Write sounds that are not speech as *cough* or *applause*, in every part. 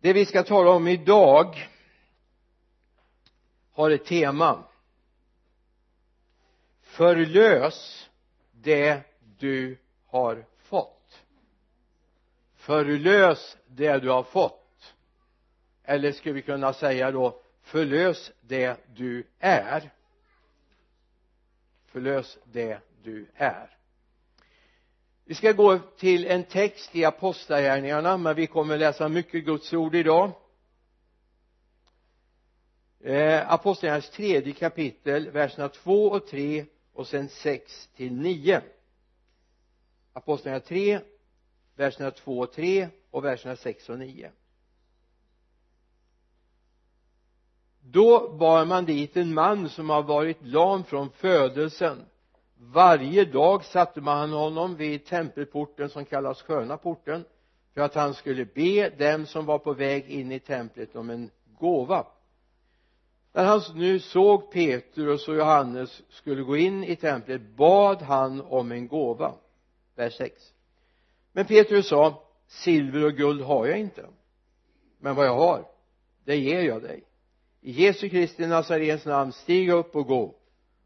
det vi ska tala om idag har ett tema. Förlös det du har fått. Förlös det du har fått. Eller skulle vi kunna säga då förlös det du är. Förlös det du är vi ska gå till en text i apostlagärningarna men vi kommer läsa mycket Guds ord idag. Eh, apostlagärningarnas tredje kapitel verserna 2 och 3 och sen 6 till 9 apostlagärningarna 3 verserna 2 och 3 och verserna 6 och 9 då bar man dit en man som har varit lam från födelsen varje dag satte man honom vid tempelporten som kallas sköna porten för att han skulle be dem som var på väg in i templet om en gåva. När han nu såg Petrus och Johannes skulle gå in i templet bad han om en gåva. Vers 6 men Petrus sa silver och guld har jag inte men vad jag har det ger jag dig. I Jesu Kristi Nazarens namn stig upp och gå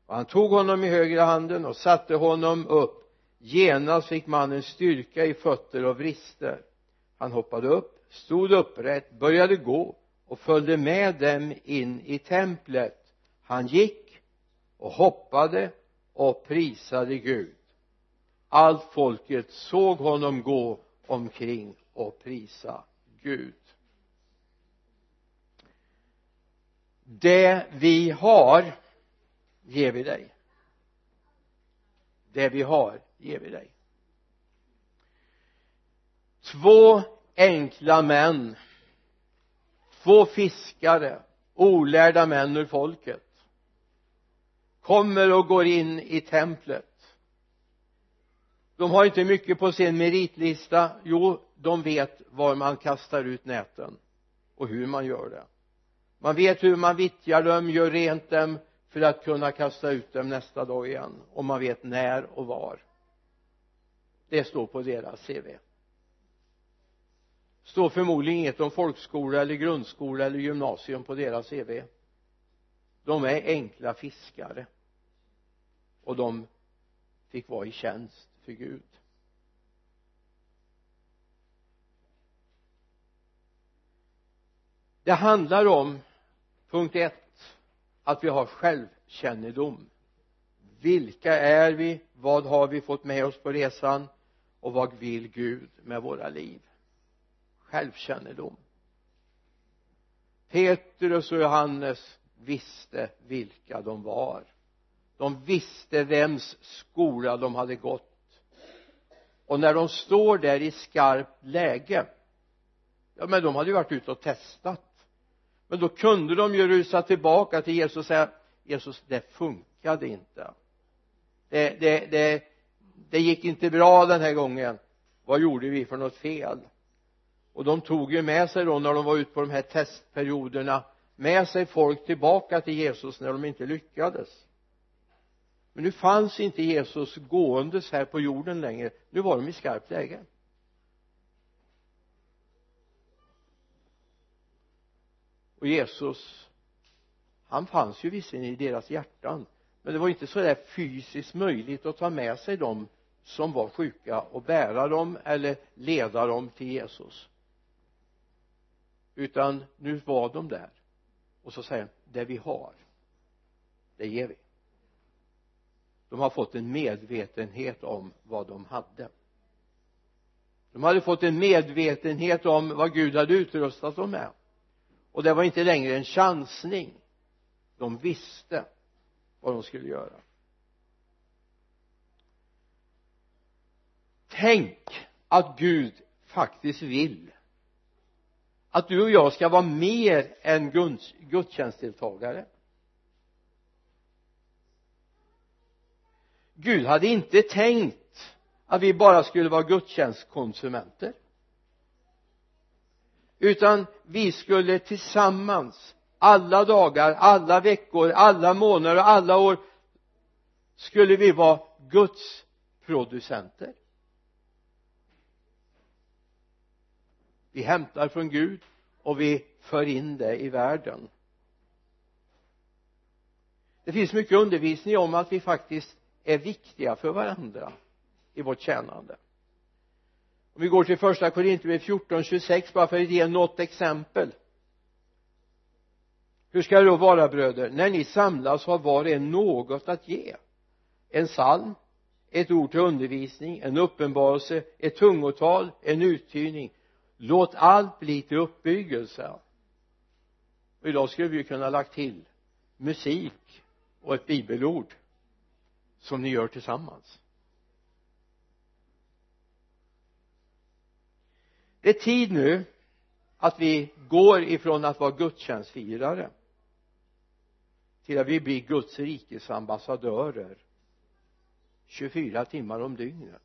och han tog honom i högra handen och satte honom upp. Genast fick mannen styrka i fötter och vrister. Han hoppade upp stod upprätt började gå och följde med dem in i templet. Han gick och hoppade och prisade Gud. Allt folket såg honom gå omkring och prisa Gud. Det vi har ger vi dig. Det vi har ger vi dig. Två enkla män två fiskare olärda män ur folket kommer och går in i templet. De har inte mycket på sin meritlista. Jo de vet var man kastar ut näten och hur man gör det. Man vet hur man vittjar dem, gör rent dem för att kunna kasta ut dem nästa dag igen om man vet när och var. Det står på deras CV står förmodligen inget om folkskola eller grundskola eller gymnasium på deras CV de är enkla fiskare. Och de fick vara i tjänst för Gud. Det handlar om punkt ett att vi har självkännedom. Vilka är vi? Vad har vi fått med oss på resan? Och vad vill Gud med våra liv? Självkännedom. Petrus och Johannes visste vilka de var. De visste vems skola de hade gått. Och när de står där i skarpt läge ja men de hade ju varit ute och testat men då kunde de ju rusa tillbaka till Jesus och säga Jesus det funkade inte. Det, det, det, det gick inte bra den här gången. Vad gjorde vi för något fel? Och de tog ju med sig då när de var ute på de här testperioderna med sig folk tillbaka till Jesus när de inte lyckades. Men nu fanns inte Jesus gåendes här på jorden längre. Nu var de i skarpt läge. Och Jesus han fanns ju visserligen i deras hjärtan men det var inte så där fysiskt möjligt att ta med sig dem som var sjuka och bära dem eller leda dem till Jesus. Utan nu var de där. Och så säger han det vi har det ger vi. De har fått en medvetenhet om vad de hade. De hade fått en medvetenhet om vad Gud hade utrustat dem med och det var inte längre en chansning. De visste vad de skulle göra. Tänk att Gud faktiskt vill att du och jag ska vara mer än gudstjänstdeltagare. Gud hade inte tänkt att vi bara skulle vara gudstjänstkonsumenter utan vi skulle tillsammans alla dagar, alla veckor, alla månader och alla år skulle vi vara Guds producenter. Vi hämtar från Gud och vi för in det i världen. Det finns mycket undervisning om att vi faktiskt är viktiga för varandra i vårt tjänande om vi går till första Korinthierbrevet 14, 26 bara för att ge något exempel. Hur ska det då vara bröder? När ni samlas har var och en något att ge. En psalm ett ord till undervisning en uppenbarelse ett tungotal en uttydning låt allt bli till uppbyggelse. Och idag skulle vi kunna lagt till musik och ett bibelord som ni gör tillsammans. Det är tid nu att vi går ifrån att vara gudstjänstfirare till att vi blir Guds rikes ambassadörer 24 timmar om dygnet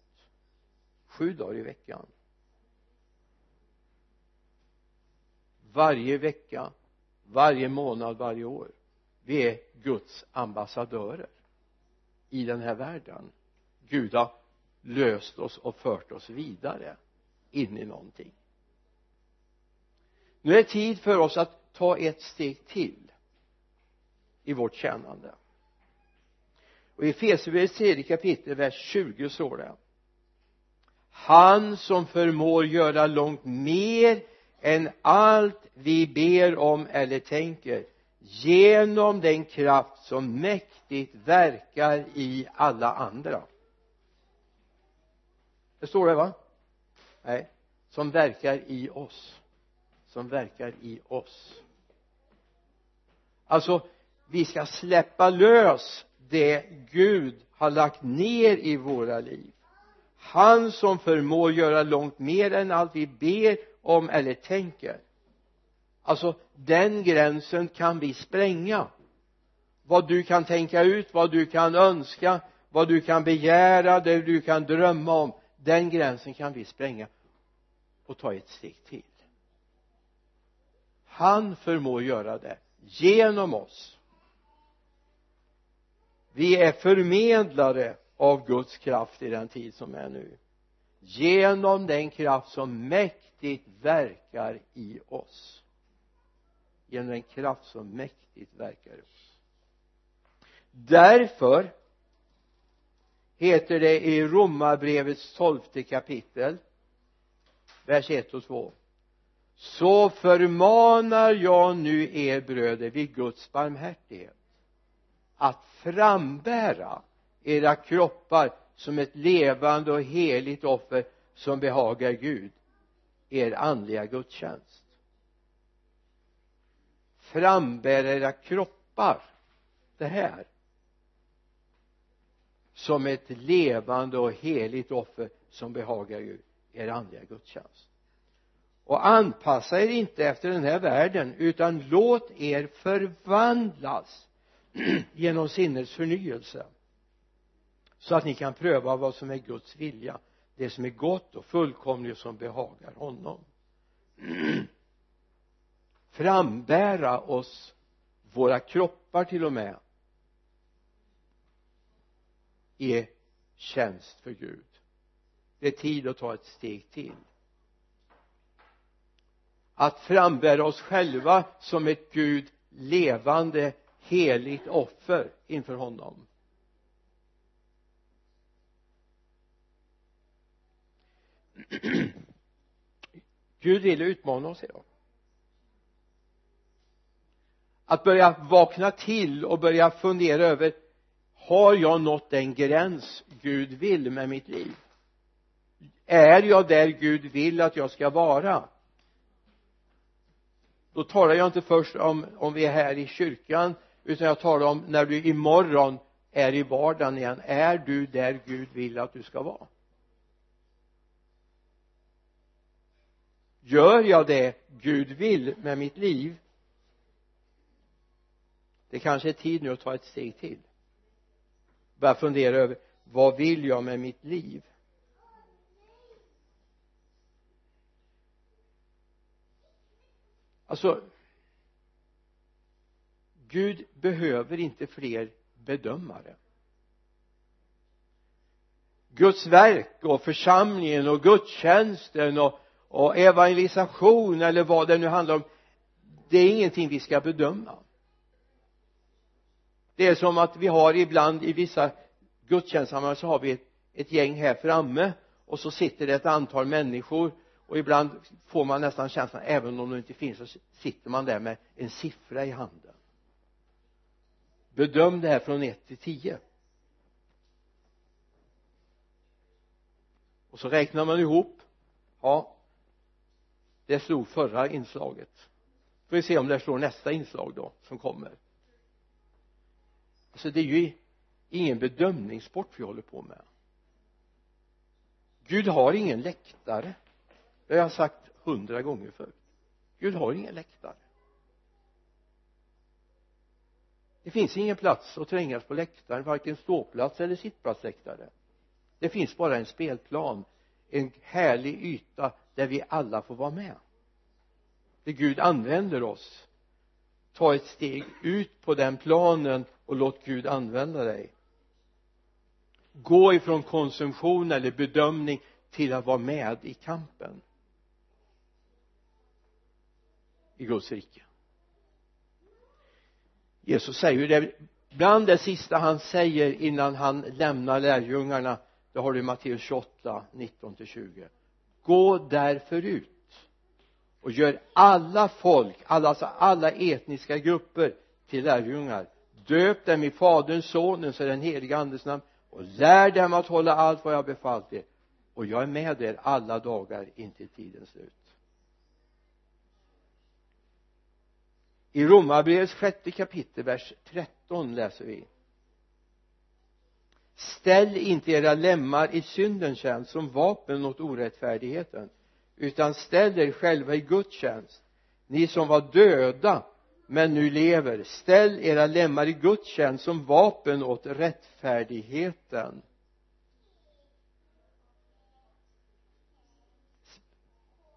sju dagar i veckan. Varje vecka varje månad, varje år. Vi är Guds ambassadörer i den här världen. Gud har löst oss och fört oss vidare in i någonting. Nu är det tid för oss att ta ett steg till i vårt tjänande. Och i Efesierbrevets tredje kapitel vers 20 står det han som förmår göra långt mer än allt vi ber om eller tänker genom den kraft som mäktigt verkar i alla andra. Det står det va? Nej som verkar i oss. Som verkar i oss. Alltså vi ska släppa lös det Gud har lagt ner i våra liv. Han som förmår göra långt mer än allt vi ber om eller tänker. Alltså den gränsen kan vi spränga. Vad du kan tänka ut, vad du kan önska vad du kan begära, det du kan drömma om den gränsen kan vi spränga och ta ett steg till. Han förmår göra det genom oss. Vi är förmedlare av Guds kraft i den tid som är nu. Genom den kraft som mäktigt verkar i oss. Genom den kraft som mäktigt verkar i oss. Därför heter det i romarbrevets tolfte kapitel vers 1 och 2 så förmanar jag nu er bröder vid Guds barmhärtighet att frambära era kroppar som ett levande och heligt offer som behagar Gud er andliga gudstjänst. Frambär era kroppar det här som ett levande och heligt offer som behagar Gud er andliga gudstjänst. Och anpassa er inte efter den här världen utan låt er förvandlas *clears throat* genom sinnets förnyelse så att ni kan pröva vad som är Guds vilja det som är gott och fullkomligt och som behagar honom. *clears throat* Frambära oss våra kroppar till och med i tjänst för Gud det är tid att ta ett steg till. Att frambära oss själva som ett Gud levande heligt offer inför honom. *clears throat* Gud vill utmana oss idag. Att börja vakna till och börja fundera över har jag nått den gräns Gud vill med mitt liv? Är jag där Gud vill att jag ska vara? Då talar jag inte först om om vi är här i kyrkan utan jag talar om när du imorgon är i vardagen igen. Är du där Gud vill att du ska vara? Gör jag det Gud vill med mitt liv? Det kanske är tid nu att ta ett steg till. Börja fundera över vad vill jag med mitt liv? Alltså Gud behöver inte fler bedömare. Guds verk och församlingen och gudstjänsten och, och evangelisation eller vad det nu handlar om det är ingenting vi ska bedöma. Det är som att vi har ibland i vissa gudstjänstsammanhang så har vi ett, ett gäng här framme och så sitter det ett antal människor och ibland får man nästan känslan även om de inte finns så sitter man där med en siffra i handen. Bedöm det här från 1 till 10 och så räknar man ihop ja det slog förra inslaget. Får vi se om det slår nästa inslag då som kommer. Alltså det är ju ingen bedömningssport vi håller på med. Gud har ingen läktare det har jag sagt hundra gånger förut. Gud har ingen läktare. Det finns ingen plats att trängas på läktaren varken ståplats eller sittplatsläktare. Det finns bara en spelplan en härlig yta där vi alla får vara med. Där Gud använder oss. Ta ett steg ut på den planen och låt Gud använda dig. Gå ifrån konsumtion eller bedömning till att vara med i kampen. I Guds rike. Jesus säger ju det bland det sista han säger innan han lämnar lärjungarna det har du i Matteus 28 19 till 20 gå därför ut och gör alla folk alla, alltså alla etniska grupper till lärjungar. Döp dem i faderns sonens och den helige andes namn och lär dem att hålla allt vad jag befallt er. Och jag är med er alla dagar intill tidens slut. I romarbrevets sjätte kapitel vers 13 läser vi. Ställ inte era lemmar i syndens tjänst som vapen åt orättfärdigheten utan ställ er själva i Guds tjänst. Ni som var döda men nu lever ställ era lemmar i Guds tjänst som vapen åt rättfärdigheten.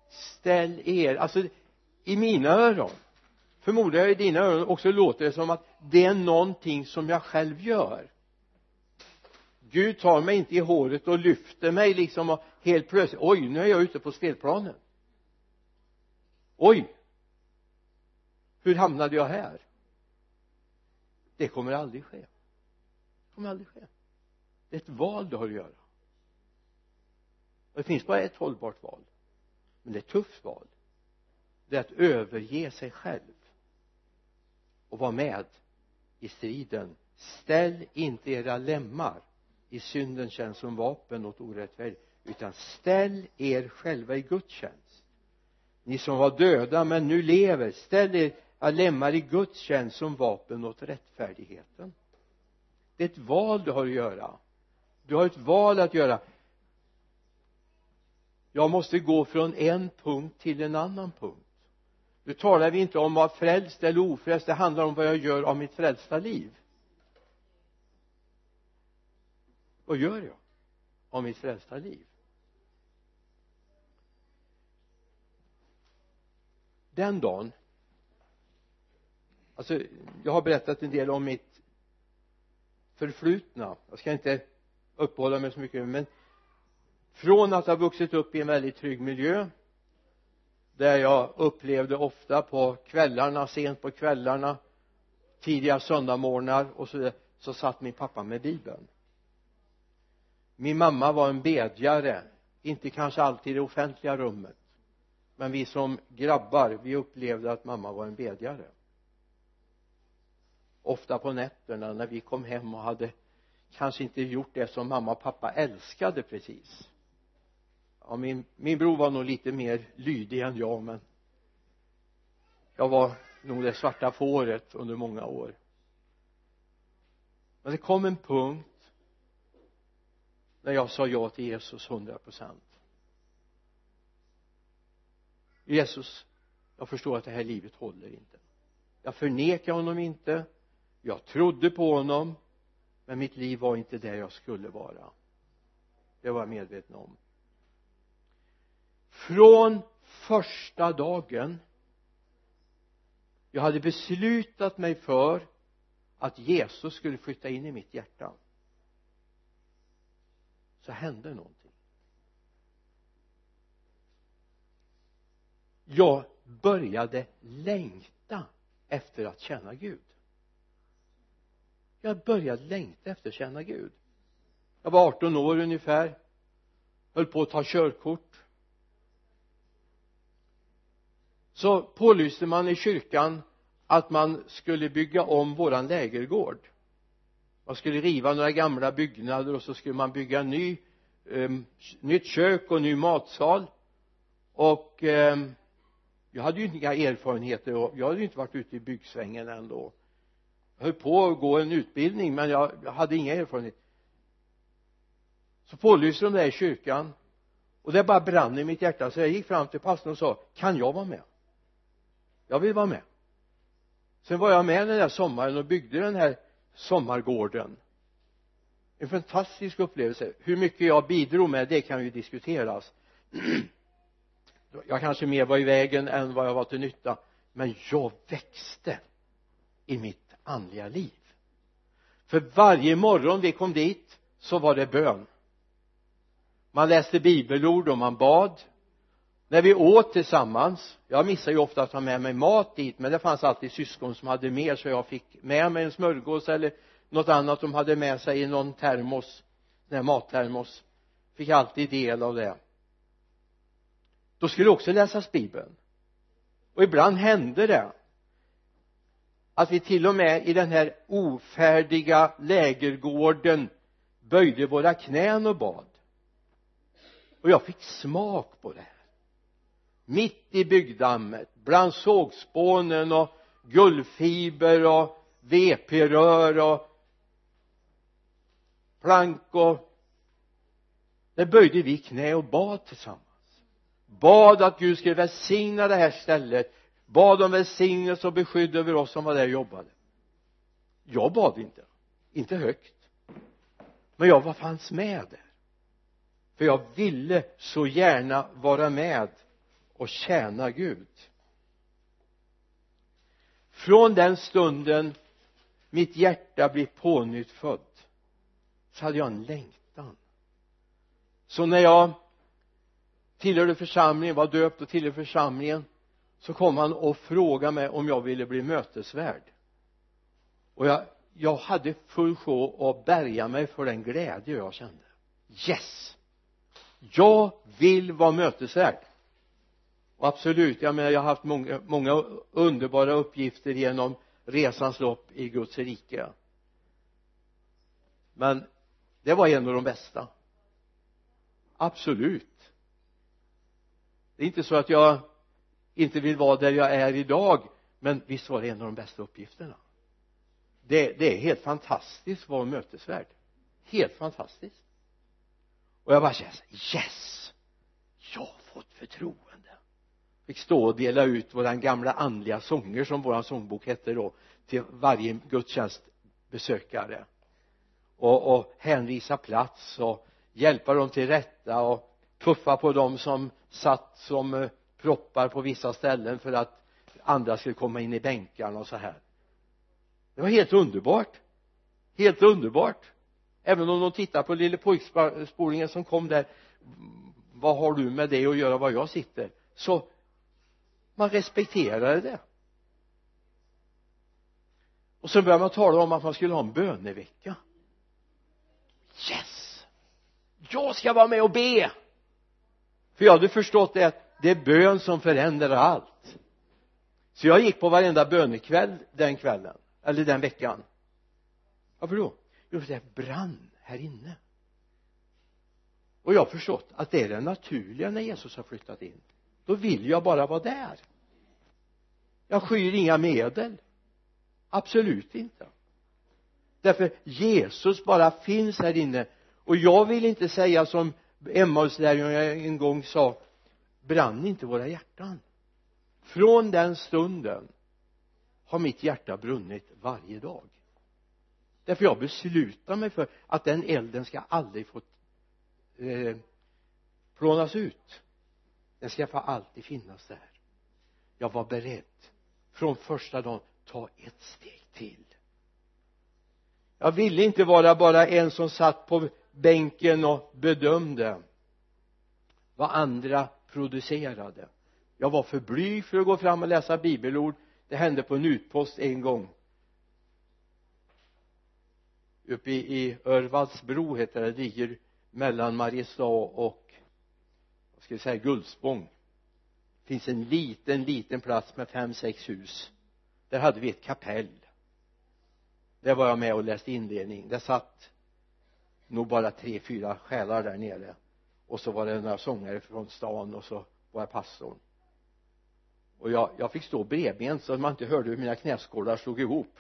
Ställ er alltså i mina öron förmodar jag i dina öron också låter det som att det är någonting som jag själv gör. Gud tar mig inte i håret och lyfter mig liksom och helt plötsligt oj nu är jag ute på spelplanen. Oj! Hur hamnade jag här? Det kommer aldrig ske. Det kommer aldrig ske. Det är ett val du har att göra. Och det finns bara ett hållbart val men det är ett tufft val. Det är att överge sig själv och var med i striden. Ställ inte era lemmar i syndens tjänst som vapen åt orättfärdig utan ställ er själva i Guds tjänst. Ni som var döda men nu lever ställ era lemmar i Guds tjänst som vapen åt rättfärdigheten. Det är ett val du har att göra. Du har ett val att göra. Jag måste gå från en punkt till en annan punkt nu talar vi inte om vad frälst eller ofrälst det handlar om vad jag gör av mitt frälsta liv. Vad gör jag av mitt frälsta liv? Den dagen alltså jag har berättat en del om mitt förflutna. Jag ska inte uppehålla mig så mycket men från att ha vuxit upp i en väldigt trygg miljö där jag upplevde ofta på kvällarna, sent på kvällarna tidiga söndagmorgnar och så så satt min pappa med bibeln. Min mamma var en bedjare inte kanske alltid i det offentliga rummet men vi som grabbar vi upplevde att mamma var en bedjare. Ofta på nätterna när vi kom hem och hade kanske inte gjort det som mamma och pappa älskade precis ja min, min bror var nog lite mer lydig än jag men jag var nog det svarta fåret under många år. Men det kom en punkt när jag sa ja till Jesus hundra procent. Jesus jag förstår att det här livet håller inte. Jag förnekar honom inte. Jag trodde på honom men mitt liv var inte där jag skulle vara. Det var jag medveten om från första dagen jag hade beslutat mig för att Jesus skulle flytta in i mitt hjärta. Så hände någonting. Jag började längta efter att känna Gud. Jag började längta efter att känna Gud. Jag var 18 år ungefär. Höll på att ta körkort. Så pålyste man i kyrkan att man skulle bygga om våran lägergård. Man skulle riva några gamla byggnader och så skulle man bygga en ny eh, nytt kök och ny matsal. Och eh, jag hade ju inga erfarenheter och jag hade ju inte varit ute i byggsvängen ändå. Jag höll på att gå en utbildning men jag, jag hade inga erfarenheter så pålyste de det i kyrkan och det bara brann i mitt hjärta så jag gick fram till pastorn och sa kan jag vara med? Jag vill vara med. Sen var jag med den där sommaren och byggde den här sommargården. En fantastisk upplevelse. Hur mycket jag bidrog med det kan ju diskuteras. *clears throat* Jag kanske mer var i vägen än vad jag var till nytta men jag växte i mitt andliga liv. För varje morgon vi kom dit så var det bön. Man läste bibelord och man bad när vi åt tillsammans jag missade ju ofta att ta med mig mat dit men det fanns alltid syskon som hade mer så jag fick med mig en smörgås eller något annat de hade med sig i någon termos den här mattermos. Fick alltid del av det. Då skulle det också läsas bibeln. Och ibland hände det att vi till och med i den här ofärdiga lägergården böjde våra knän och bad. Och jag fick smak på det här mitt i byggdammet bland sågspånen och guldfiber och VP-rör och plank och där böjde vi knä och bad tillsammans. Bad att Gud skulle välsigna det här stället. Bad om välsignelse och beskydd över oss som var där och jobbade. Jag bad inte. Inte högt. Men jag var fanns med där. För jag ville så gärna vara med och tjäna Gud. Från den stunden mitt hjärta blev pånyttfödd så hade jag en längtan. Så när jag tillhörde församlingen, var döpt och tillhörde församlingen så kom han och frågade mig om jag ville bli mötesvärd. Och jag, jag hade full sjå att bärga mig för den glädje jag kände. Yes! Jag vill vara mötesvärd och absolut, jag menar jag har haft många, många underbara uppgifter genom resans lopp i Guds rike. Men det var en av de bästa. Absolut. Det är inte så att jag inte vill vara där jag är idag men visst var det en av de bästa uppgifterna. Det, det är helt fantastiskt att vara mötesvärd. Helt fantastiskt. Och jag bara känner yes! Jag har fått förtroende fick stå och dela ut våran gamla andliga sånger som våran sångbok hette då till varje gudstjänstbesökare och, och hänvisa plats och hjälpa dem till rätta och puffa på dem som satt som eh, proppar på vissa ställen för att andra skulle komma in i bänkarna och så här. Det var helt underbart. Helt underbart. Även om de tittar på lille pojkspolingen som kom där vad har du med det att göra var jag sitter? Så man respekterade det. Och så började man tala om att man skulle ha en bönevecka. Yes! Jag ska vara med och be! För jag hade förstått det att det är bön som förändrar allt. Så jag gick på varenda bönekväll den kvällen eller den veckan. Varför då? Jo för det brann här inne. Och jag har förstått att det är det naturliga när Jesus har flyttat in då vill jag bara vara där. Jag skyr inga medel. Absolut inte. Därför Jesus bara finns här inne. Och jag vill inte säga som Emmaus-lärjungarna en gång sa brann inte våra hjärtan. Från den stunden har mitt hjärta brunnit varje dag. Därför jag beslutar mig för att den elden ska aldrig få eh, plånas ut den ska få alltid finnas där. Jag var beredd. Från första dagen ta ett steg till. Jag ville inte vara bara en som satt på bänken och bedömde vad andra producerade. Jag var för blyg för att gå fram och läsa bibelord. Det hände på en utpost en gång. Uppe i, i Örvadsbro heter det, det ligger mellan Mariestad och ska vi säga Gullspång det finns en liten liten plats med fem sex hus. Där hade vi ett kapell. Där var jag med och läste inledning. Där satt nog bara tre fyra själar där nere. Och så var det några sångare från stan och så var jag pastorn. Och jag, jag fick stå bredbent så att man inte hörde hur mina knäskålar slog ihop.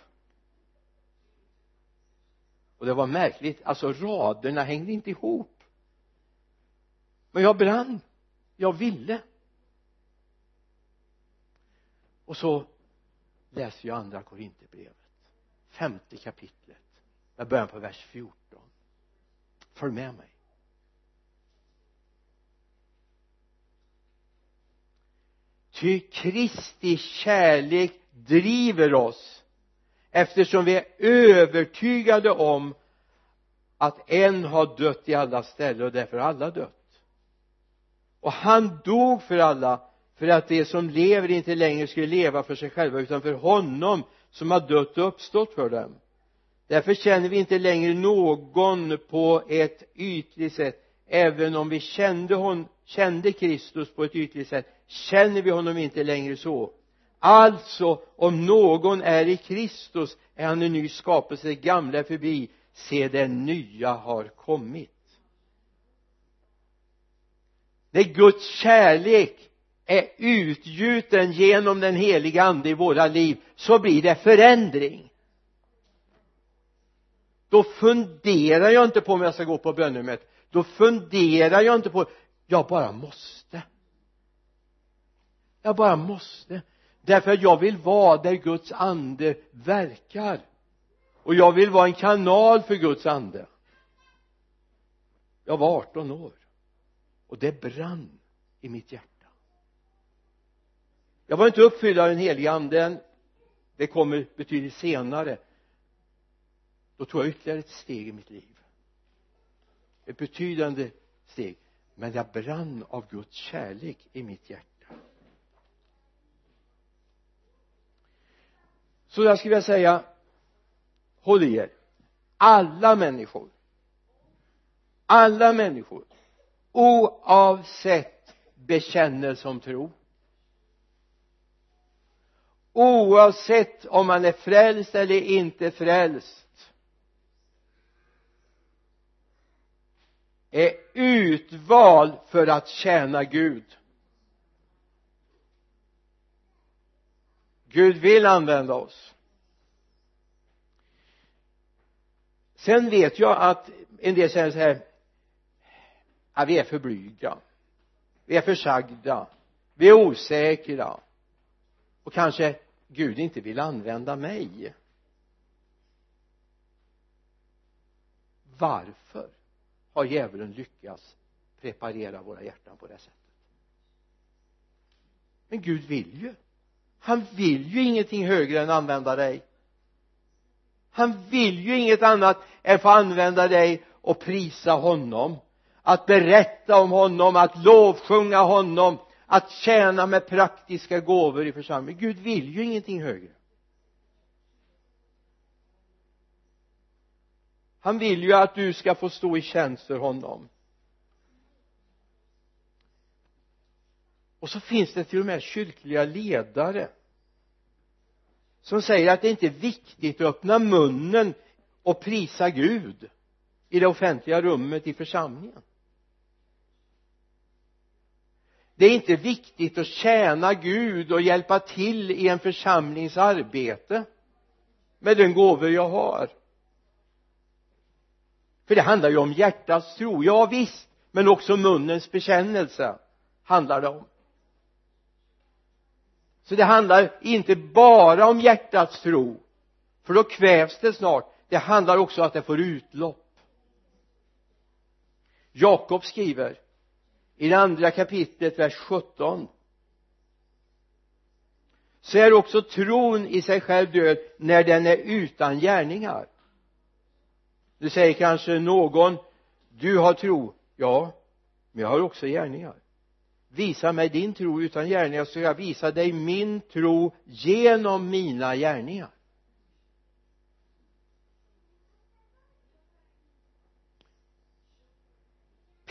Och det var märkligt. Alltså raderna hängde inte ihop. Men jag brann jag ville. Och så läser jag andra korintierbrevet femte kapitlet jag börjar på vers 14 följ med mig. Ty Kristi kärlek driver oss eftersom vi är övertygade om att en har dött i alla ställen och därför har alla dött och han dog för alla för att de som lever inte längre skulle leva för sig själva utan för honom som har dött och uppstått för dem. Därför känner vi inte längre någon på ett ytligt sätt. Även om vi kände, hon, kände Kristus på ett ytligt sätt känner vi honom inte längre så. Alltså om någon är i Kristus är han en ny skapelse det gamla är förbi. Se det nya har kommit när Guds kärlek är utgjuten genom den heliga ande i våra liv så blir det förändring. Då funderar jag inte på om jag ska gå på bönemöte då funderar jag inte på jag bara måste. Jag bara måste. Därför att jag vill vara där Guds ande verkar. Och jag vill vara en kanal för Guds ande. Jag var 18 år och det brann i mitt hjärta. Jag var inte uppfylld av den helige anden. Det kommer betydligt senare. Då tog jag ytterligare ett steg i mitt liv. Ett betydande steg. Men jag brann av Guds kärlek i mitt hjärta. Så jag skulle vilja säga håll i er. Alla människor. Alla människor oavsett bekännelse om tro. Oavsett om man är frälst eller inte frälst är utvald för att tjäna Gud. Gud vill använda oss. Sen vet jag att en del säger så här ja, vi är för blyga vi är för sagda vi är osäkra. Och kanske Gud inte vill använda mig. Varför har djävulen lyckats preparera våra hjärtan på det sättet? Men Gud vill ju. Han vill ju ingenting högre än använda dig. Han vill ju inget annat än få använda dig och prisa honom att berätta om honom, att lovsjunga honom att tjäna med praktiska gåvor i församlingen. Gud vill ju ingenting högre. Han vill ju att du ska få stå i tjänst för honom. Och så finns det till och med kyrkliga ledare som säger att det inte är viktigt att öppna munnen och prisa Gud i det offentliga rummet i församlingen det är inte viktigt att tjäna Gud och hjälpa till i en församlings arbete med den gåvor jag har. För det handlar ju om hjärtats tro, ja visst men också munnens bekännelse handlar det om. Så det handlar inte bara om hjärtats tro för då kvävs det snart. Det handlar också om att det får utlopp. Jakob skriver i det andra kapitlet vers 17 så är också tron i sig själv död när den är utan gärningar. Nu säger kanske någon du har tro. Ja men jag har också gärningar. Visa mig din tro utan gärningar så ska jag visa dig min tro genom mina gärningar.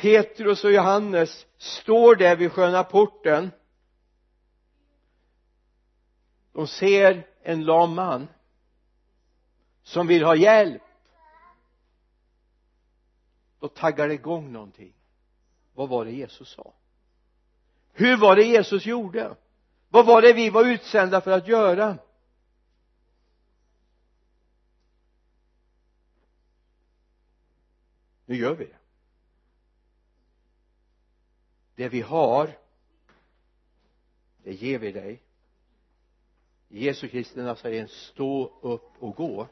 Petrus och Johannes står där vid sköna porten. De ser en lam man som vill ha hjälp. Då taggar det igång någonting. Vad var det Jesus sa? Hur var det Jesus gjorde? Vad var det vi var utsända för att göra? Nu gör vi det det vi har det ger vi dig. Jesu Kristi säger stå upp och gå.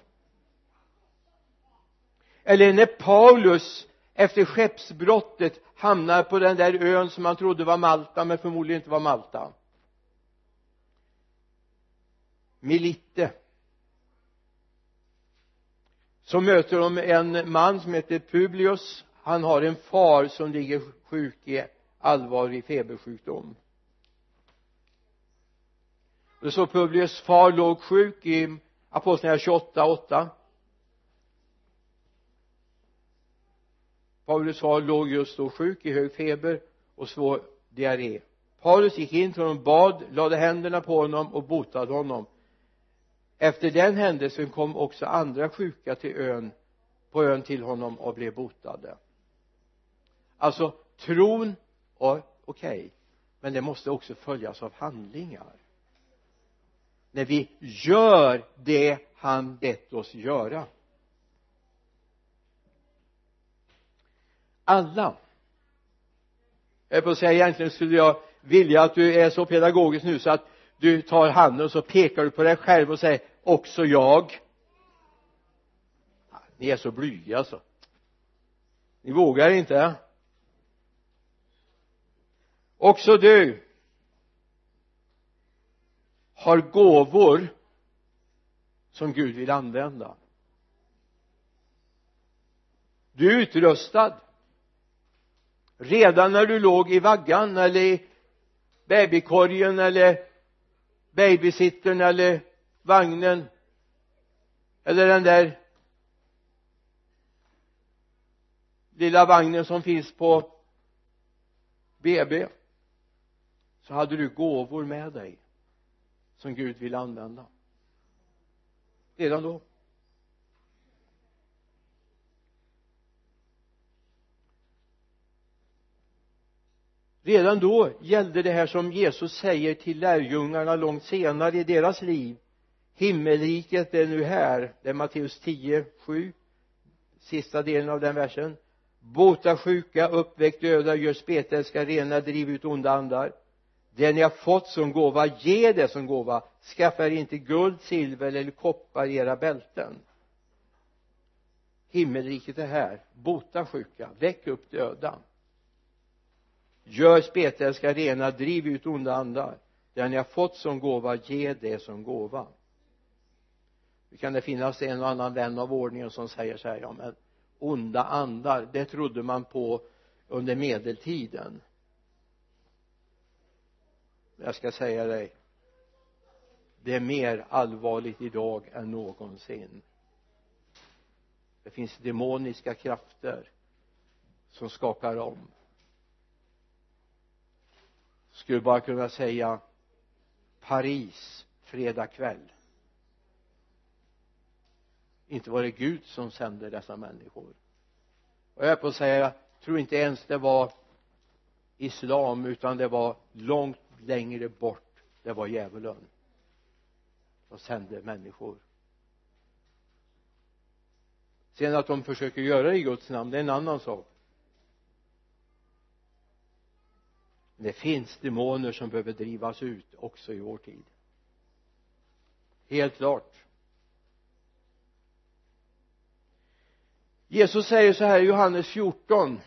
Eller när Paulus efter skeppsbrottet hamnar på den där ön som han trodde var Malta men förmodligen inte var Malta. Melite så möter de en man som heter Publius. Han har en far som ligger sjuk i allvarlig febersjukdom. Det så Publius far låg sjuk i apostlagärningarna 28, 8 Paulus far låg just då sjuk i hög feber och svår diarré. Paulus gick in till honom, bad, lade händerna på honom och botade honom. Efter den händelsen kom också andra sjuka till ön på ön till honom och blev botade. Alltså tron okej. Okay, men det måste också följas av handlingar. När vi gör det han bett oss göra. Alla. Jag på att säga egentligen skulle jag vilja att du är så pedagogisk nu så att du tar handen och så pekar du på dig själv och säger också jag. Ni är så blyga alltså. Ni vågar inte också du har gåvor som Gud vill använda. Du är utrustad. Redan när du låg i vaggan eller i babykorgen eller babysittern eller vagnen eller den där lilla vagnen som finns på BB så hade du gåvor med dig som Gud vill använda. Redan då. Redan då gällde det här som Jesus säger till lärjungarna långt senare i deras liv. Himmelriket är nu här. Det är Matteus 10, 7 sista delen av den versen. Bota sjuka, uppväck döda, gör spetälska rena, driv ut onda andar det ni har fått som gåva, ge det som gåva. Skaffa er inte guld, silver eller koppar i era bälten. Himmelriket är här. Bota sjuka, väck upp döda. Gör spetälska rena, driv ut onda andar. Det ni har fått som gåva, ge det som gåva. Nu kan det finnas en och annan vän av ordningen som säger så här ja men onda andar det trodde man på under medeltiden jag ska säga dig det är mer allvarligt idag än någonsin. Det finns demoniska krafter som skakar om. Skulle bara kunna säga Paris fredag kväll. Inte var det Gud som sände dessa människor. Och jag är på att säga jag tror inte ens det var islam utan det var långt längre bort det var djävulen som sände människor. Sen att de försöker göra det i Guds namn det är en annan sak. Det finns demoner som behöver drivas ut också i vår tid. Helt klart. Jesus säger så här i Johannes 14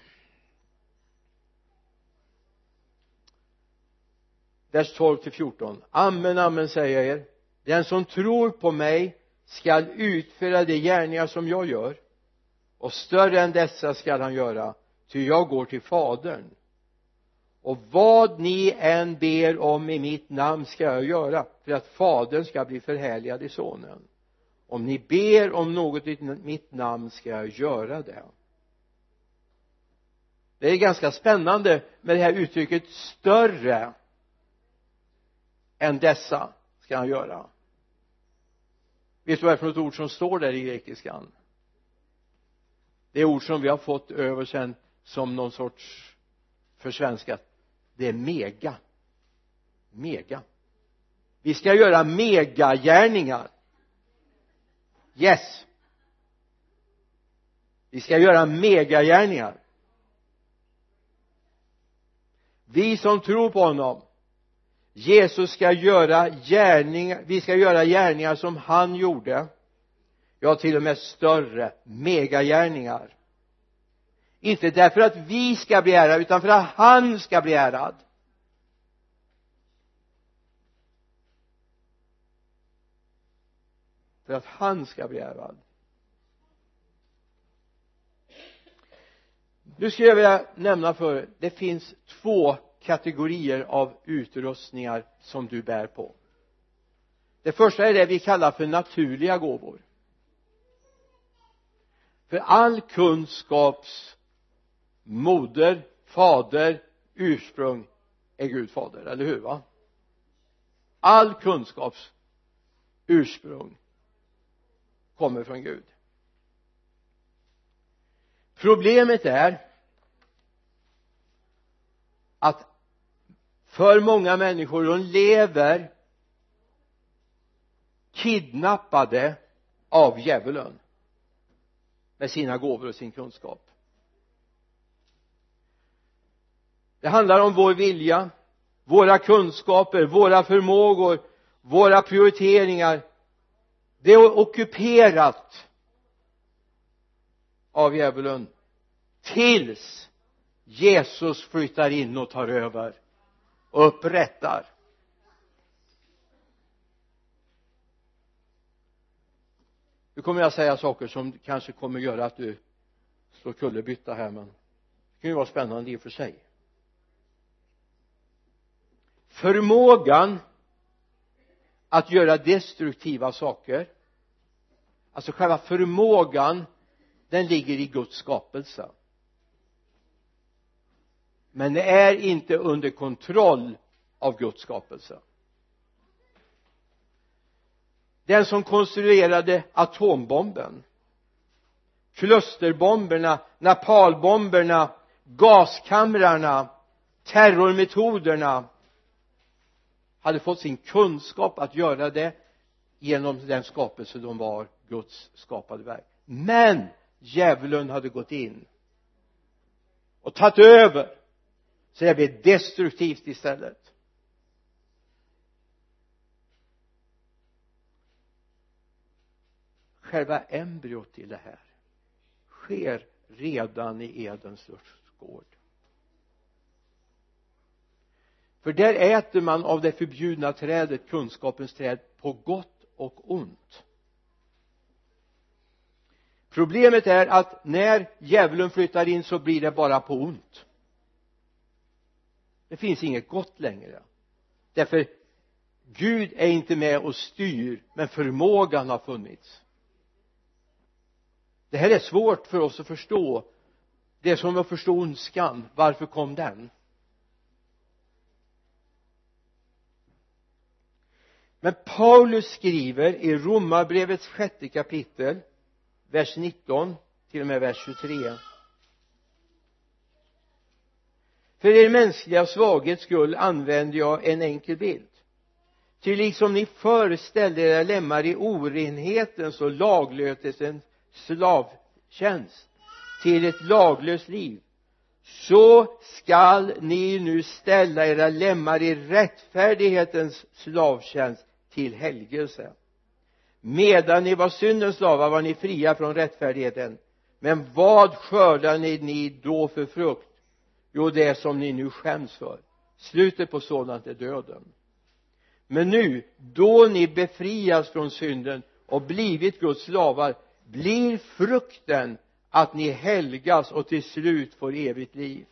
vers 12 till 14 amen amen säger jag er. Den som tror på mig skall utföra de gärningar som jag gör. Och större än dessa skall han göra ty jag går till fadern. Och vad ni än ber om i mitt namn ska jag göra för att fadern ska bli förhärligad i sonen. Om ni ber om något i mitt namn ska jag göra det. Det är ganska spännande med det här uttrycket större än dessa ska han göra. Vet du vad det är för något ord som står där i grekiskan? Det är ord som vi har fått över sen som någon sorts försvenskat. Det är mega. Mega. Vi ska göra megagärningar. Yes. Vi ska göra megagärningar. Vi som tror på honom Jesus ska göra gärningar vi ska göra gärningar som han gjorde. Ja till och med större megagärningar. Inte därför att vi ska bli ärade utan för att han ska bli ärad. För att han ska bli ärad. Nu skulle jag vilja nämna för er det finns två kategorier av utrustningar som du bär på. Det första är det vi kallar för naturliga gåvor. För all kunskaps moder, fader, ursprung är Gud fader, eller hur va? All kunskaps ursprung kommer från Gud. Problemet är att för många människor de lever kidnappade av djävulen med sina gåvor och sin kunskap. Det handlar om vår vilja våra kunskaper, våra förmågor våra prioriteringar. Det är ockuperat av djävulen tills Jesus flyttar in och tar över och upprättar. Nu kommer jag säga saker som kanske kommer göra att du slår kullerbytta här men det kan ju vara spännande i och för sig. Förmågan att göra destruktiva saker alltså själva förmågan den ligger i Guds skapelse men det är inte under kontroll av Guds skapelse. Den som konstruerade atombomben klusterbomberna napalbomberna gaskamrarna terrormetoderna hade fått sin kunskap att göra det genom den skapelse de var Guds skapade verk. Men djävulen hade gått in och tagit över så det blir destruktivt istället. Själva embryot till det här sker redan i Edens lustgård för där äter man av det förbjudna trädet kunskapens träd på gott och ont. Problemet är att när djävulen flyttar in så blir det bara på ont det finns inget gott längre. Därför Gud är inte med och styr men förmågan har funnits. Det här är svårt för oss att förstå. Det är som att förstå ondskan. Varför kom den? Men Paulus skriver i romarbrevets sjätte kapitel vers 19 till och med vers 23 för er mänskliga svaghets skull använder jag en enkel bild. Ty liksom ni föreställde era lemmar i orenhetens och laglöshetens slavtjänst. Till ett laglöst liv. Så skall ni nu ställa era lemmar i rättfärdighetens slavtjänst till helgelse. Medan ni var syndens slavar var ni fria från rättfärdigheten. Men vad skördade ni då för frukt? Jo det som ni nu skäms för. Slutet på sådant är döden. Men nu då ni befrias från synden och blivit Guds slavar blir frukten att ni helgas och till slut får evigt liv.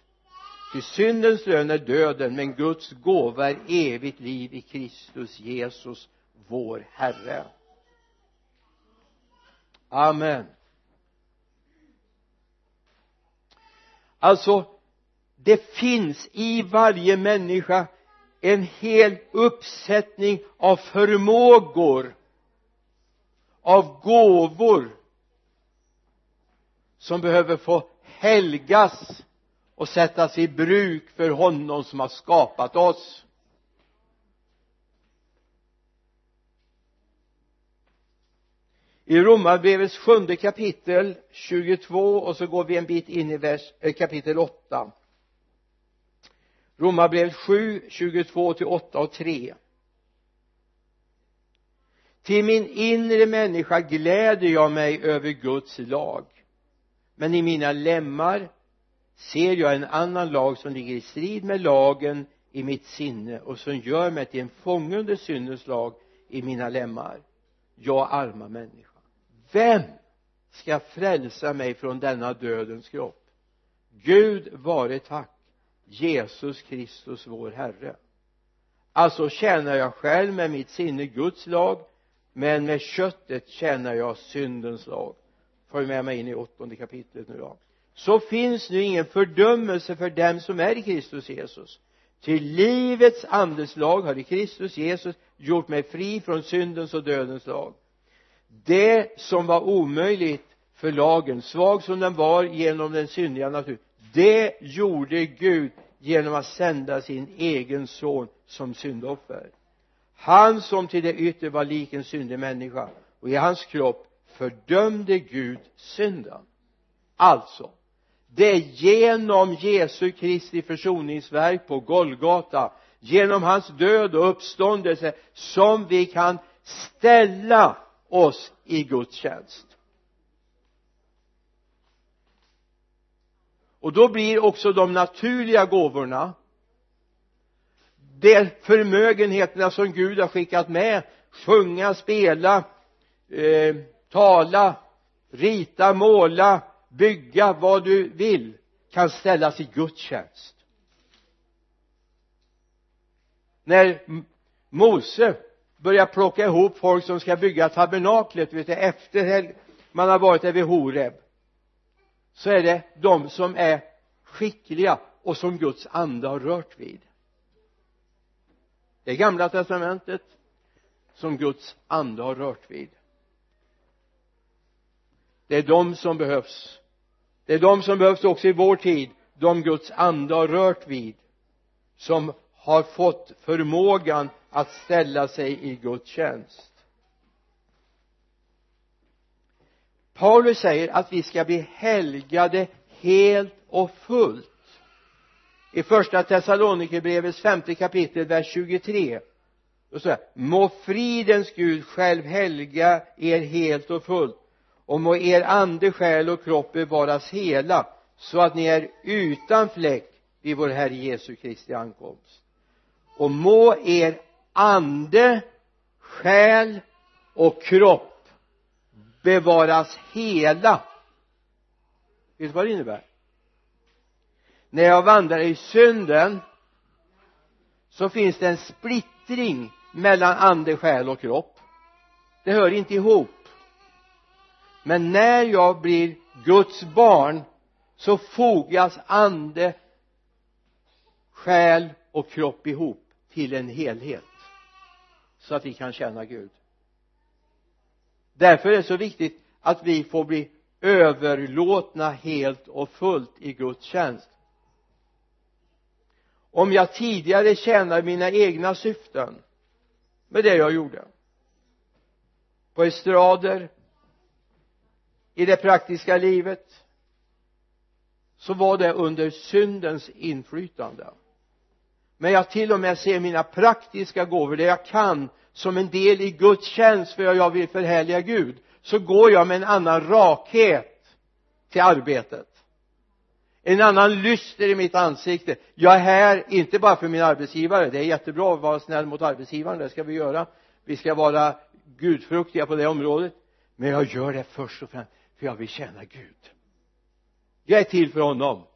Ty syndens lön är döden men Guds gåva är evigt liv i Kristus Jesus vår Herre. Amen. Alltså det finns i varje människa en hel uppsättning av förmågor av gåvor som behöver få helgas och sättas i bruk för honom som har skapat oss. I romarbrevets sjunde kapitel 22 och så går vi en bit in i vers, äh, kapitel 8 romarbrevet 7, 22 till 8 och 3 till min inre människa gläder jag mig över Guds lag. Men i mina lemmar ser jag en annan lag som ligger i strid med lagen i mitt sinne och som gör mig till en fånge under syndens lag i mina lemmar. Jag arma människa. Vem ska frälsa mig från denna dödens kropp? Gud vare tack. Jesus Kristus vår Herre. Alltså tjänar jag själv med mitt sinne Guds lag men med köttet tjänar jag syndens lag. Följ med mig in i åttonde kapitlet nu då. Så finns nu ingen fördömelse för dem som är i Kristus Jesus. Till livets andeslag har i Kristus Jesus gjort mig fri från syndens och dödens lag. Det som var omöjligt för lagen svag som den var genom den syndiga naturen det gjorde Gud genom att sända sin egen son som syndoffer. Han som till det yttre var lik en syndig människa och i hans kropp fördömde Gud synden. Alltså det är genom Jesu Kristi försoningsverk på Golgata genom hans död och uppståndelse som vi kan ställa oss i Guds tjänst och då blir också de naturliga gåvorna de förmögenheterna som Gud har skickat med sjunga, spela eh, tala rita, måla bygga vad du vill kan ställas i Guds tjänst när Mose börjar plocka ihop folk som ska bygga tabernaklet vet du, efter man har varit där vid Horeb så är det de som är skickliga och som Guds ande har rört vid. Det är gamla testamentet som Guds ande har rört vid. Det är de som behövs. Det är de som behövs också i vår tid de Guds ande har rört vid som har fått förmågan att ställa sig i Guds tjänst. Paulus säger att vi ska bli helgade helt och fullt. I första Thessalonikerbrevets femte kapitel vers 23 då så här, må fridens Gud själv helga er helt och fullt och må er ande, själ och kropp bevaras hela så att ni är utan fläck vid vår Herre Jesu Kristi ankomst. Och må er ande, själ och kropp bevaras hela. Vet du vad det innebär? När jag vandrar i synden så finns det en splittring mellan ande, själ och kropp. Det hör inte ihop. Men när jag blir Guds barn så fogas ande själ och kropp ihop till en helhet så att vi kan känna Gud därför är det så viktigt att vi får bli överlåtna helt och fullt i Guds tjänst. Om jag tidigare tjänade mina egna syften med det jag gjorde på estrader i det praktiska livet så var det under syndens inflytande. Men jag till och med ser mina praktiska gåvor det jag kan som en del i Guds tjänst för jag vill förhärliga Gud så går jag med en annan rakhet till arbetet. En annan lyster i mitt ansikte. Jag är här inte bara för min arbetsgivare. Det är jättebra att vara snäll mot arbetsgivaren. Det ska vi göra. Vi ska vara gudfruktiga på det området. Men jag gör det först och främst för jag vill tjäna Gud. Jag är till för honom.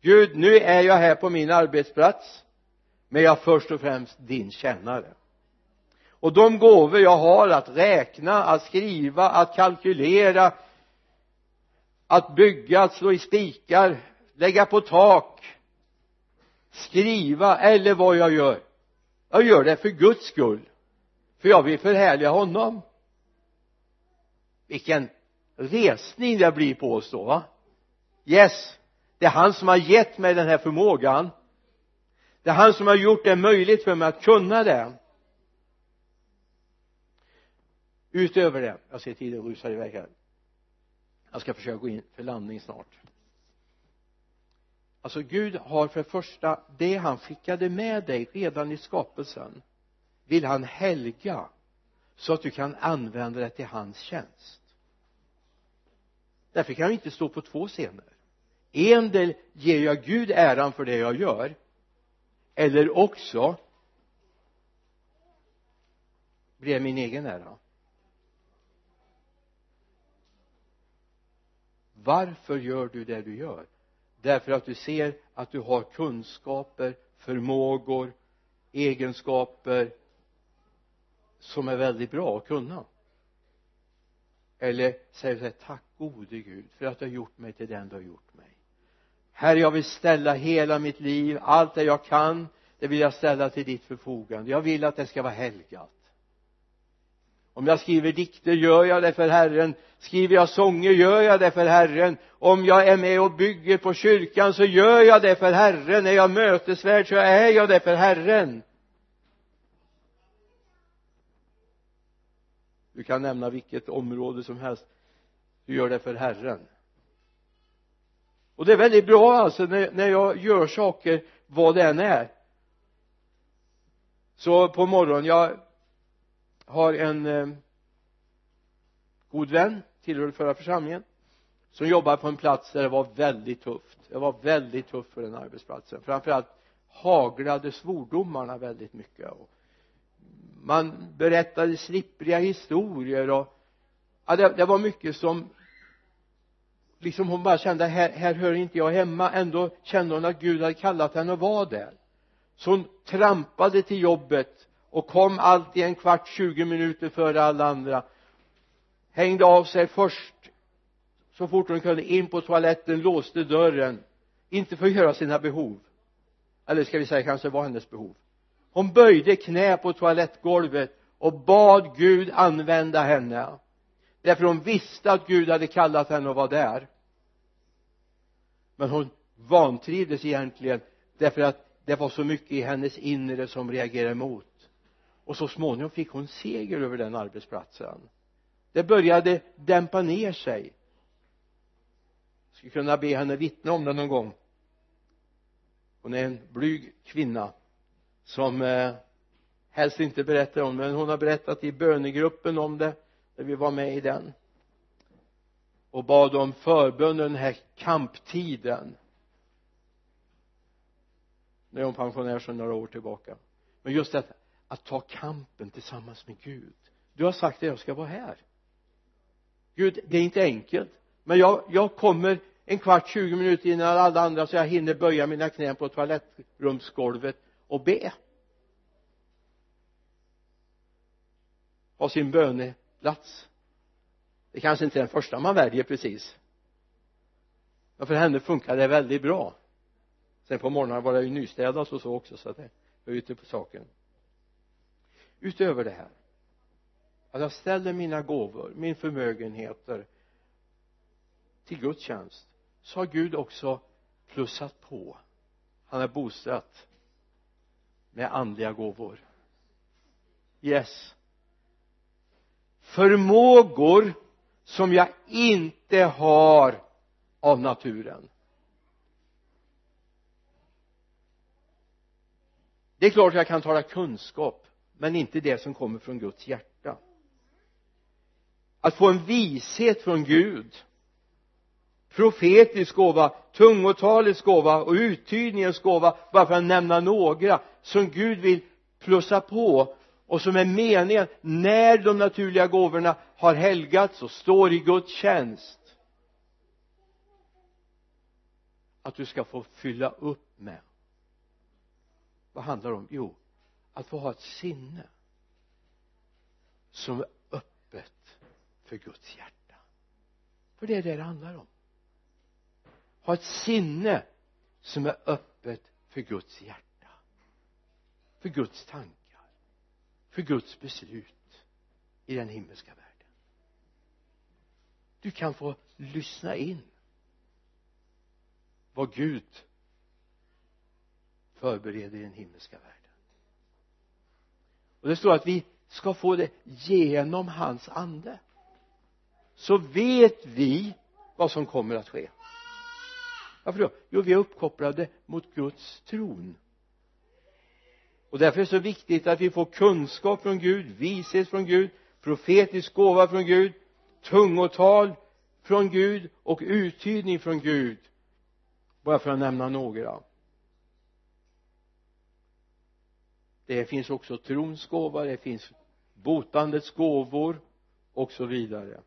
Gud nu är jag här på min arbetsplats men jag är först och främst din tjänare och de gåvor jag har att räkna, att skriva, att kalkylera att bygga, att slå i spikar, lägga på tak skriva eller vad jag gör. Jag gör det för Guds skull. För jag vill förhärliga honom. Vilken resning det blir på oss då va? Yes det är han som har gett mig den här förmågan. Det är han som har gjort det möjligt för mig att kunna det utöver det jag ser tiden rusar iväg här. Jag ska försöka gå in för landning snart. Alltså Gud har för det första det han skickade med dig redan i skapelsen vill han helga så att du kan använda det till hans tjänst. Därför kan jag inte stå på två scener. En del ger jag Gud äran för det jag gör eller också blir det min egen ära. Varför gör du det du gör? Därför att du ser att du har kunskaper förmågor egenskaper som är väldigt bra att kunna. Eller säger du så här tack gode Gud för att du har gjort mig till den du har gjort mig. Herre jag vill ställa hela mitt liv allt det jag kan det vill jag ställa till ditt förfogande. Jag vill att det ska vara helgat om jag skriver dikter gör jag det för Herren. Skriver jag sånger gör jag det för Herren. Om jag är med och bygger på kyrkan så gör jag det för Herren. Är jag mötesvärd så är jag det för Herren. Du kan nämna vilket område som helst. Du gör det för Herren. Och det är väldigt bra alltså när, när jag gör saker vad det än är. Så på morgonen jag har en eh, god vän tillhörde förra församlingen som jobbade på en plats där det var väldigt tufft. Det var väldigt tufft för den arbetsplatsen. Framförallt haglade svordomarna väldigt mycket. Och man berättade slippriga historier och ja, det, det var mycket som liksom hon bara kände här, här hör inte jag hemma. Ändå kände hon att Gud hade kallat henne att vara där. Så hon trampade till jobbet och kom alltid en kvart, tjugo minuter före alla andra. Hängde av sig först så fort hon kunde in på toaletten, låste dörren. Inte för att göra sina behov. Eller ska vi säga kanske var hennes behov. Hon böjde knä på toalettgolvet och bad Gud använda henne. Därför hon visste att Gud hade kallat henne att vara där. Men hon vantrivdes egentligen därför att det var så mycket i hennes inre som reagerade emot och så småningom fick hon seger över den arbetsplatsen. Det började dämpa ner sig. Jag skulle kunna be henne vittna om det någon gång. Hon är en blyg kvinna som eh, helst inte berättar om det men hon har berättat i bönegruppen om det när vi var med i den. Och bad om förbön den här kamptiden. Nu är hon pensionär sedan några år tillbaka. Men just detta att ta kampen tillsammans med Gud. Du har sagt att jag ska vara här. Gud det är inte enkelt men jag, jag kommer en kvart, tjugo minuter innan alla andra så jag hinner böja mina knän på toalettrumsgolvet och be. Ha sin böneplats. Det kanske inte är den första man väljer precis. Men för henne funkar det väldigt bra. Sen på morgonen var det ju nystädat och så också så att det var ute på saken utöver det här. Att jag ställer mina gåvor, min förmögenheter till Guds tjänst så har Gud också plussat på. Han har bosatt med andliga gåvor. Yes. Förmågor som jag inte har av naturen. Det är klart jag kan tala kunskap men inte det som kommer från Guds hjärta. Att få en vishet från Gud profetisk gåva, tungotalets gåva och uttydningens gåva bara för att nämna några som Gud vill plussa på och som är meningen när de naturliga gåvorna har helgats och står i Guds tjänst. Att du ska få fylla upp med. Vad handlar det om? Jo att få ha ett sinne som är öppet för Guds hjärta. För det är det det handlar om. Ha ett sinne som är öppet för Guds hjärta. För Guds tankar. För Guds beslut i den himmelska världen. Du kan få lyssna in vad Gud förbereder i den himmelska världen och det står att vi ska få det genom hans ande. Så vet vi vad som kommer att ske. Varför då? jo vi är uppkopplade mot Guds tron. Och därför är det så viktigt att vi får kunskap från Gud, vishet från Gud, profetisk gåva från Gud, tungotal från Gud och uttydning från Gud. Bara för att nämna några. Det finns också trons gåva, det finns botandets gåvor och så vidare.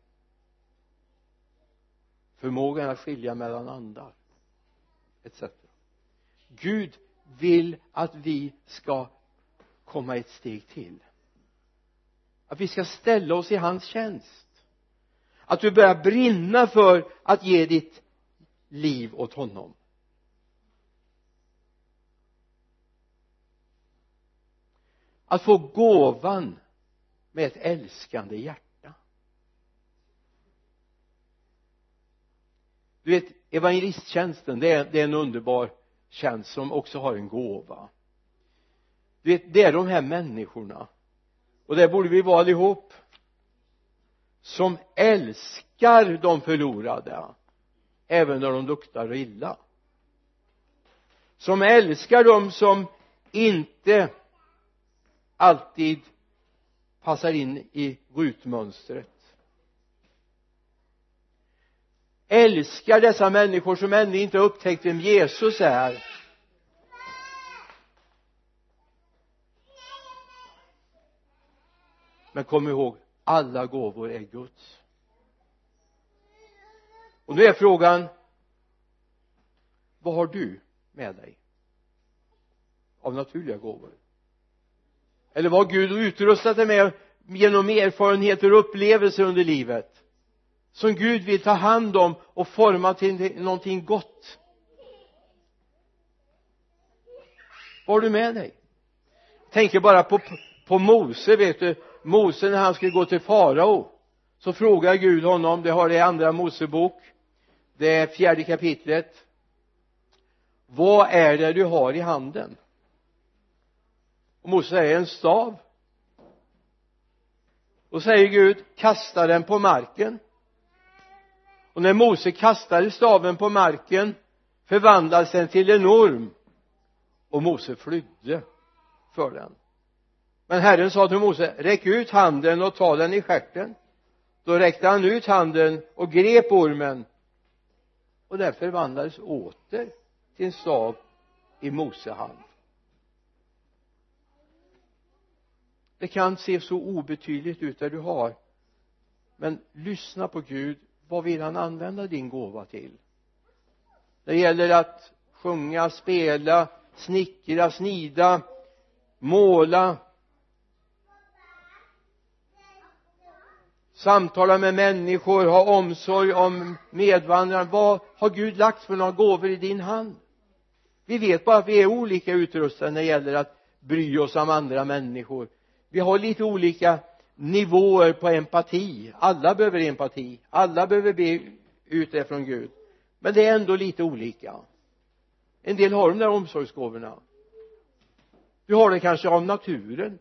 Förmågan att skilja mellan andar etc Gud vill att vi ska komma ett steg till. Att vi ska ställa oss i hans tjänst. Att du börjar brinna för att ge ditt liv åt honom. Att få gåvan med ett älskande hjärta. Du vet evangelisttjänsten det är, det är en underbar tjänst som också har en gåva. Du vet det är de här människorna. Och det borde vi vara allihop. Som älskar de förlorade även när de luktar illa. Som älskar dem som inte alltid passar in i rutmönstret älskar dessa människor som ännu inte upptäckt vem Jesus är? Men kom ihåg alla gåvor är Guds. Och nu är frågan vad har du med dig av naturliga gåvor? Eller vad Gud utrustat dig med genom erfarenheter och upplevelser under livet. Som Gud vill ta hand om och forma till någonting gott. Vad har du med dig? Tänker bara på, på Mose vet du. Mose när han skulle gå till farao så frågar Gud honom det har det i andra Mosebok det fjärde kapitlet. Vad är det du har i handen? Och Mose säger en stav. Och säger Gud kasta den på marken. Och när Mose kastade staven på marken förvandlades den till en orm. Och Mose flydde för den. Men Herren sa till Mose räck ut handen och ta den i stjärten. Då räckte han ut handen och grep ormen. Och den förvandlades åter till en stav i Mose hand. Det kan se så obetydligt ut där du har. Men lyssna på Gud. Vad vill han använda din gåva till? Det gäller att sjunga, spela, snickra, snida, måla. Samtala med människor, ha omsorg om medvandrare vad har Gud lagt för några gåvor i din hand? Vi vet bara att vi är olika utrustade när det gäller att bry oss om andra människor vi har lite olika nivåer på empati. Alla behöver empati. Alla behöver be ut det från Gud. Men det är ändå lite olika. En del har de där omsorgsgåvorna. Du har det kanske av naturen.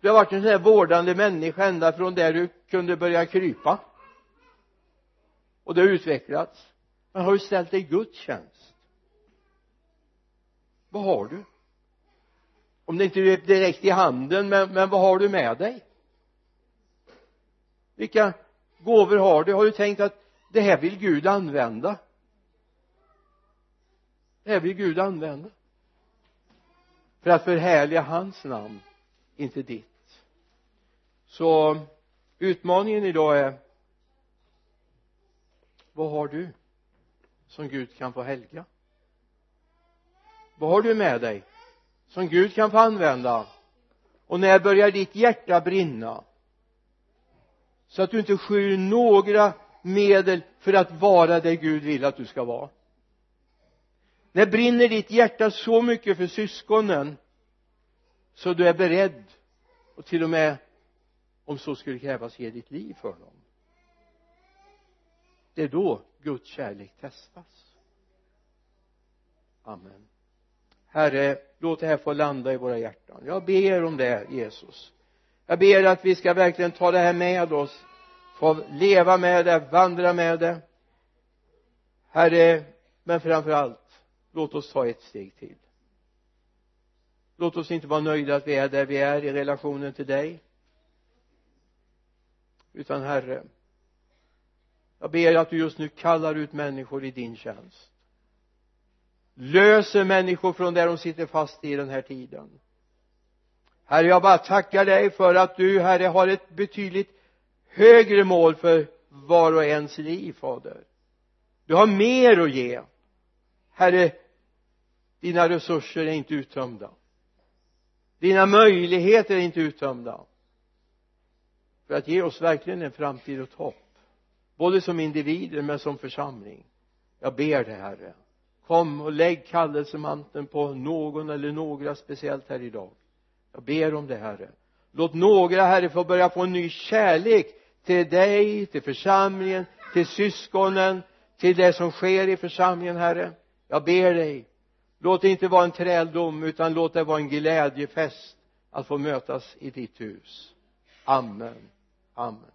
Du har varit en sån här vårdande människa ända från där du kunde börja krypa. Och det har utvecklats. Men har du ställt dig i Guds tjänst vad har du? Om det inte är direkt i handen men, men vad har du med dig? Vilka gåvor har du? Har du tänkt att det här vill Gud använda? Det här vill Gud använda. För att förhärliga hans namn inte ditt. Så utmaningen idag är vad har du som Gud kan få helga? Vad har du med dig? Som Gud kan få använda. Och när börjar ditt hjärta brinna så att du inte skyr några medel för att vara det Gud vill att du ska vara. När brinner ditt hjärta så mycket för syskonen så du är beredd och till och med om så skulle krävas ge ditt liv för dem. Det är då Guds kärlek testas. Amen herre låt det här få landa i våra hjärtan. Jag ber om det Jesus. Jag ber att vi ska verkligen ta det här med oss få leva med det, vandra med det. Herre men framför allt låt oss ta ett steg till. Låt oss inte vara nöjda att vi är där vi är i relationen till dig. Utan herre jag ber att du just nu kallar ut människor i din tjänst löser människor från där de sitter fast i den här tiden. Herre jag bara tackar dig för att du herre har ett betydligt högre mål för var och ens liv fader. Du har mer att ge. Herre dina resurser är inte uttömda. Dina möjligheter är inte uttömda. För att ge oss verkligen en framtid och ett hopp. Både som individer men som församling. Jag ber dig herre kom och lägg kallelsemanteln på någon eller några speciellt här idag. Jag ber om det herre. Låt några herre få börja få en ny kärlek till dig, till församlingen, till syskonen, till det som sker i församlingen herre. Jag ber dig. Låt det inte vara en träldom utan låt det vara en glädjefest att få mötas i ditt hus. Amen. Amen.